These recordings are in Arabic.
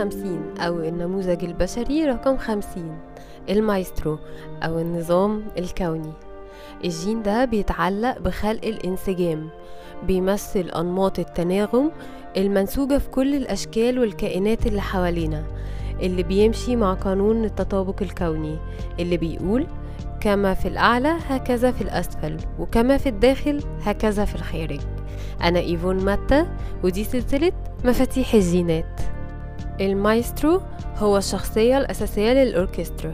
خمسين أو النموذج البشري رقم خمسين المايسترو أو النظام الكوني. الجين ده بيتعلق بخلق الانسجام بيمثل أنماط التناغم المنسوجة في كل الأشكال والكائنات اللي حوالينا اللي بيمشي مع قانون التطابق الكوني اللي بيقول كما في الأعلى هكذا في الأسفل وكما في الداخل هكذا في الخارج. أنا إيفون ماتا ودي سلسلة مفاتيح الجينات. المايسترو هو الشخصية الأساسية للأوركسترا.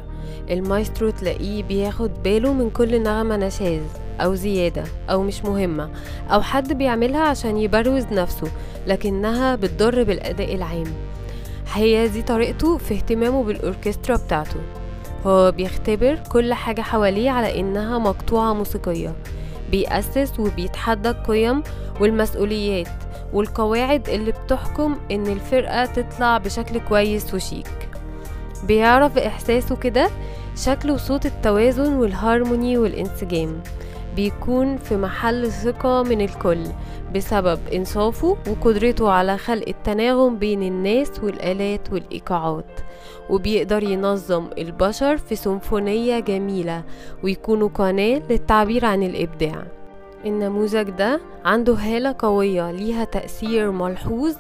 المايسترو تلاقيه بياخد باله من كل نغمة نشاز أو زيادة أو مش مهمة أو حد بيعملها عشان يبروز نفسه لكنها بتضر بالأداء العام. هي دي طريقته في اهتمامه بالأوركسترا بتاعته. هو بيختبر كل حاجة حواليه على إنها مقطوعة موسيقية بيأسس وبيتحدى القيم والمسؤوليات. والقواعد اللي بتحكم إن الفرقة تطلع بشكل كويس وشيك. بيعرف إحساسه كده شكل وصوت التوازن والهارموني والانسجام. بيكون في محل ثقة من الكل بسبب إنصافه وقدرته على خلق التناغم بين الناس والآلات والإيقاعات. وبيقدر ينظم البشر في سيمفونية جميلة ويكونوا قناة للتعبير عن الإبداع. النموذج ده عنده هالة قوية ليها تأثير ملحوظ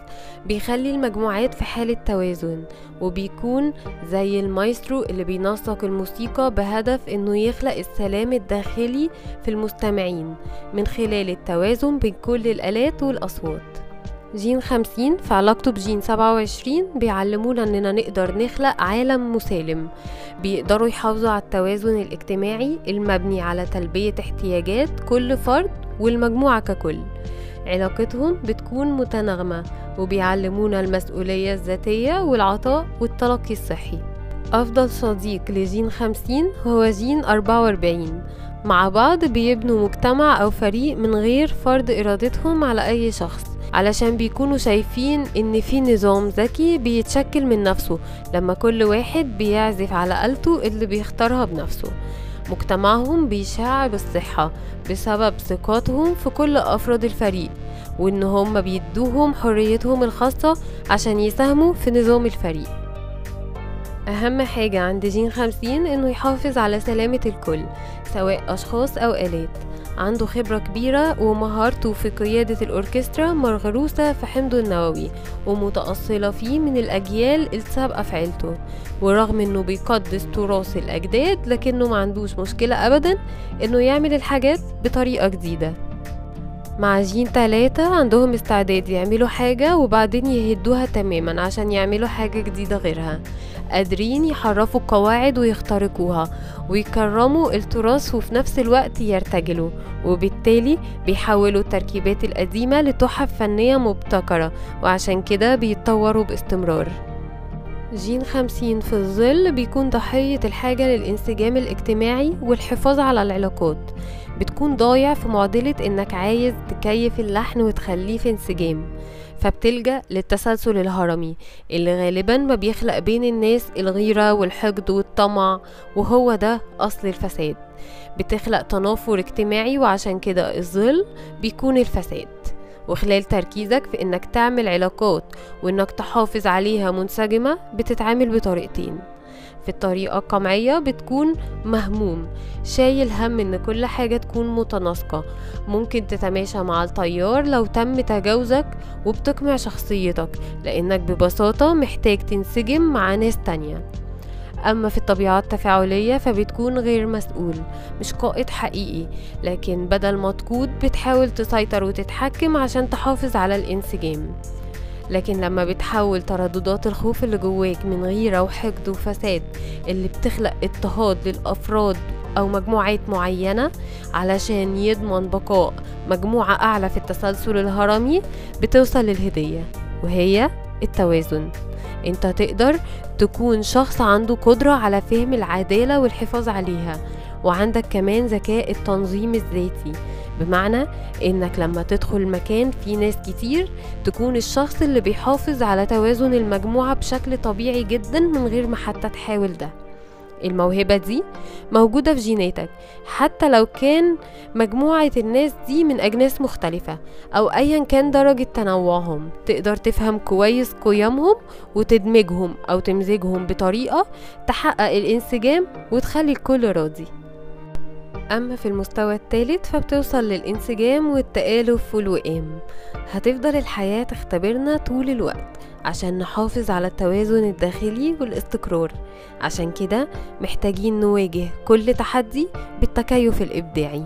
بيخلي المجموعات في حالة توازن وبيكون زي المايسترو اللي بينسق الموسيقى بهدف إنه يخلق السلام الداخلي في المستمعين من خلال التوازن بين كل الآلات والأصوات. جين خمسين في علاقته بجين سبعة وعشرين بيعلمونا إننا نقدر نخلق عالم مسالم بيقدروا يحافظوا على التوازن الاجتماعي المبني على تلبية احتياجات كل فرد والمجموعة ككل. علاقتهم بتكون متناغمة وبيعلمونا المسؤولية الذاتية والعطاء والتلقي الصحي. أفضل صديق لجين خمسين هو جين أربعة وأربعين. مع بعض بيبنوا مجتمع أو فريق من غير فرض إرادتهم على أي شخص. علشان بيكونوا شايفين إن في نظام ذكي بيتشكل من نفسه لما كل واحد بيعزف على آلته اللي بيختارها بنفسه. مجتمعهم بيشع بالصحة بسبب ثقتهم في كل أفراد الفريق وإن هم بيدوهم حريتهم الخاصة عشان يساهموا في نظام الفريق. أهم حاجة عند جين خمسين إنه يحافظ على سلامة الكل سواء أشخاص أو آلات. عنده خبرة كبيرة ومهارته في قيادة الأوركسترا مرغروسة في حمضه النووي ومتأصلة فيه من الأجيال السابقة في عيلته ورغم إنه بيقدس تراث الأجداد لكنه ما عندوش مشكلة أبدا إنه يعمل الحاجات بطريقة جديدة. مع جين تلاتة عندهم استعداد يعملوا حاجة وبعدين يهدوها تماما عشان يعملوا حاجة جديدة غيرها. قادرين يحرفوا القواعد ويخترقوها ويكرموا التراث وفي نفس الوقت يرتجلوا وبالتالي بيحولوا التركيبات القديمة لتحف فنية مبتكرة وعشان كده بيتطوروا باستمرار. جين خمسين في الظل بيكون ضحية الحاجة للانسجام الاجتماعي والحفاظ على العلاقات. بتكون ضايع في معضلة إنك عايز تكيف اللحن وتخليه في انسجام. فبتلجأ للتسلسل الهرمي اللي غالبا ما بيخلق بين الناس الغيرة والحقد والطمع وهو ده أصل الفساد. بتخلق تنافر اجتماعي وعشان كده الظل بيكون الفساد. وخلال تركيزك في إنك تعمل علاقات وإنك تحافظ عليها منسجمة بتتعامل بطريقتين. في الطريقة القمعية بتكون مهموم شايل هم إن كل حاجة تكون متناسقة. ممكن تتماشى مع التيار لو تم تجاوزك وبتقمع شخصيتك لإنك ببساطة محتاج تنسجم مع ناس تانية. أما في الطبيعة التفاعلية فبتكون غير مسؤول مش قائد حقيقي لكن بدل ما تقود بتحاول تسيطر وتتحكم عشان تحافظ على الانسجام. لكن لما بتحول ترددات الخوف اللي جواك من غيرة وحقد وفساد اللي بتخلق اضطهاد للأفراد أو مجموعات معينة علشان يضمن بقاء مجموعة أعلى في التسلسل الهرمي بتوصل للهدية وهي التوازن. انت تقدر تكون شخص عنده قدرة على فهم العدالة والحفاظ عليها وعندك كمان ذكاء التنظيم الذاتي. بمعنى انك لما تدخل مكان فيه ناس كتير تكون الشخص اللي بيحافظ على توازن المجموعة بشكل طبيعي جدا من غير ما حتى تحاول ده. الموهبة دي موجودة في جيناتك حتى لو كان مجموعة الناس دي من أجناس مختلفة أو أيا كان درجة تنوعهم تقدر تفهم كويس قيمهم وتدمجهم أو تمزجهم بطريقة تحقق الانسجام وتخلي الكل راضي. أما في المستوى الثالث فبتوصل للانسجام والتآلف والوئام. هتفضل الحياة تختبرنا طول الوقت عشان نحافظ على التوازن الداخلي والاستقرار. عشان كده محتاجين نواجه كل تحدي بالتكيف الإبداعي.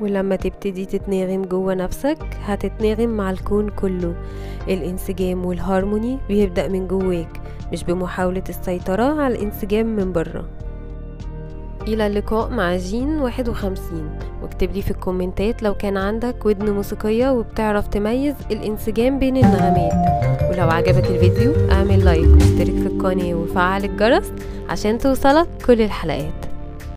ولما تبتدي تتناغم جوه نفسك هتتناغم مع الكون كله. الانسجام والهارموني بيبدأ من جواك مش بمحاولة السيطرة على الانسجام من بره. إلى اللقاء مع جين 51 واكتب لي في الكومنتات لو كان عندك ودن موسيقية وبتعرف تميز الانسجام بين النغمات. ولو عجبك الفيديو أعمل like واشترك في القناة وفعل الجرس عشان توصلك كل الحلقات.